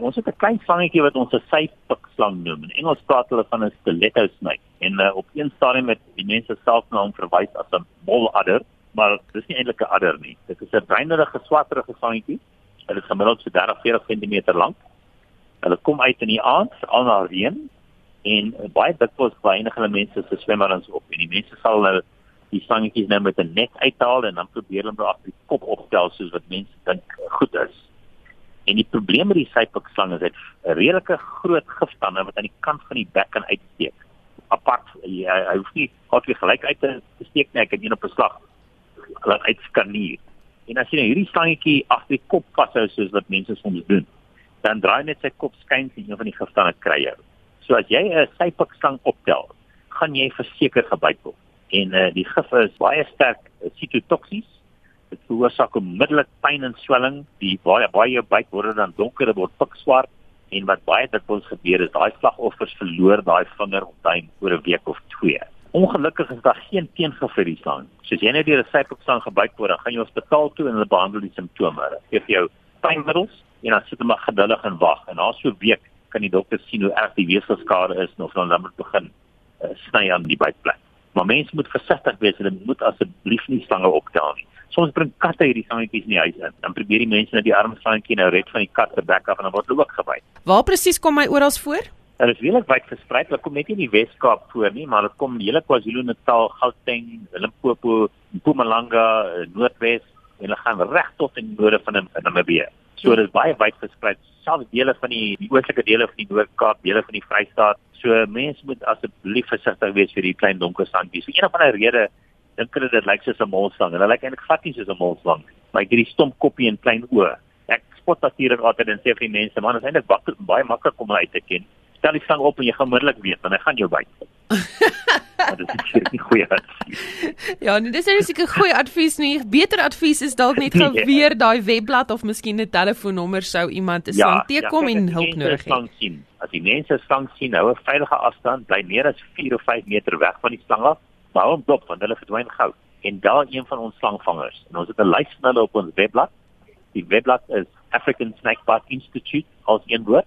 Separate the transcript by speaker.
Speaker 1: Ons het 'n klein slangetjie wat ons 'n sypik slang noem. In Engels praat hulle van 'n stiletto snake. En uh, op een stadium het die mense self na hom verwys as 'n moladder, maar dis nie eintlik 'n adder nie. Dit is 'n breinerige swarterige slangetjie. Dit is gemiddeld so 30-40 cm lank. Hulle kom uit in die aand, al na reën en uh, baie dikwels baie hulle mense se swemmerings op en die mense sal nou die slangetjies nou met 'n net uithaal en dan probeer hulle hom agter die kop optel soos wat mense dink goed is. En die probleem met die sypikslang is dit 'n redelike groot giftande wat aan die kant van die bek kan uitsteek. Apart hy, hy hoef nie altyd gelyk uit te steek nie, hy kan een op 'n slag laat uitskaneer. En as jy nou hierdie slangetjie agter die kop vashou soos wat mense soms doen, dan draai net sy kop skuins en een van die giftande kry jou. So as jy 'n sypikslang optel, gaan jy verseker gebyt word. En uh, die gif is baie sterk sitotoksies dit veroorsaak onmiddellik pyn en swelling. Die baie baie jou byt word dan donker, dit word pikswart en wat baie dikwels gebeur is daai slagoffers verloor daai vinger of duim oor 'n week of twee. Ongelukkig is daar geen teengif vir die slang. Soos jy net deur 'n sypopslang gebyt word, gaan jy hospitaal toe en hulle behandel die simptome. Hulle gee vir jou pynmiddels en dan sit hulle maar geduldig en wag en na so 'n week kan die dokter sien hoe erg die weefselskade is of dan dan moet begin uh, sny aan die bytplek. Maar mense moet versigtig wees, hulle moet asseblief nie slange optel nie soms bring katte hierdie slangetjies in die huis in. Dan probeer die mense net die arme slangetjie nou red van die kat se bek af en dan word hulle ook gebyt.
Speaker 2: Waar presies kom hy oral voor?
Speaker 1: Hulle is regtig wyd versprei. Hulle kom net nie in die Wes-Kaap voor nie, maar dit kom die hele KwaZulu-Natal, Gauteng, Limpopo, Mpumalanga, Noordwes en hulle gaan reg tot in die noorde van Namibië. So dit is baie wyd versprei. Selfs dele van die, die oostelike dele van die Noord-Kaap, dele van die Vrystaat. So mense moet asseblief versigtig wees vir die klein donker sandjies. Vir een of ander rede dink hulle dit lyk soos 'n molslang. Hulle lyk eintlik glad nie soos 'n molslang nie. Maar hierdie stomp koppie en klein oë. Ek spot natuurlik altyd en sê vir mense, man, dit is eintlik baie maklik om uit te ken. Stel die slang op en jy gaan onmiddellik weet want hy gaan jou byt. Dit is nie goeie advies.
Speaker 2: Ja, nee, dis is seker goeie advies nie. Beter advies is dalk net gaan weer daai webblad of miskien 'n telefoonnommer sou iemand staan ja, teekom ja, en hulp nodig het.
Speaker 1: As die mense slang sien, hou 'n veilige afstand, bly meer as 4 of 5 meter weg van die slang af maar hom dop want hulle verdwyn gou en daar een van ons slangvangers en ons het 'n lys van hulle op ons webblad die webblad is African Snake Bite Institute as een woord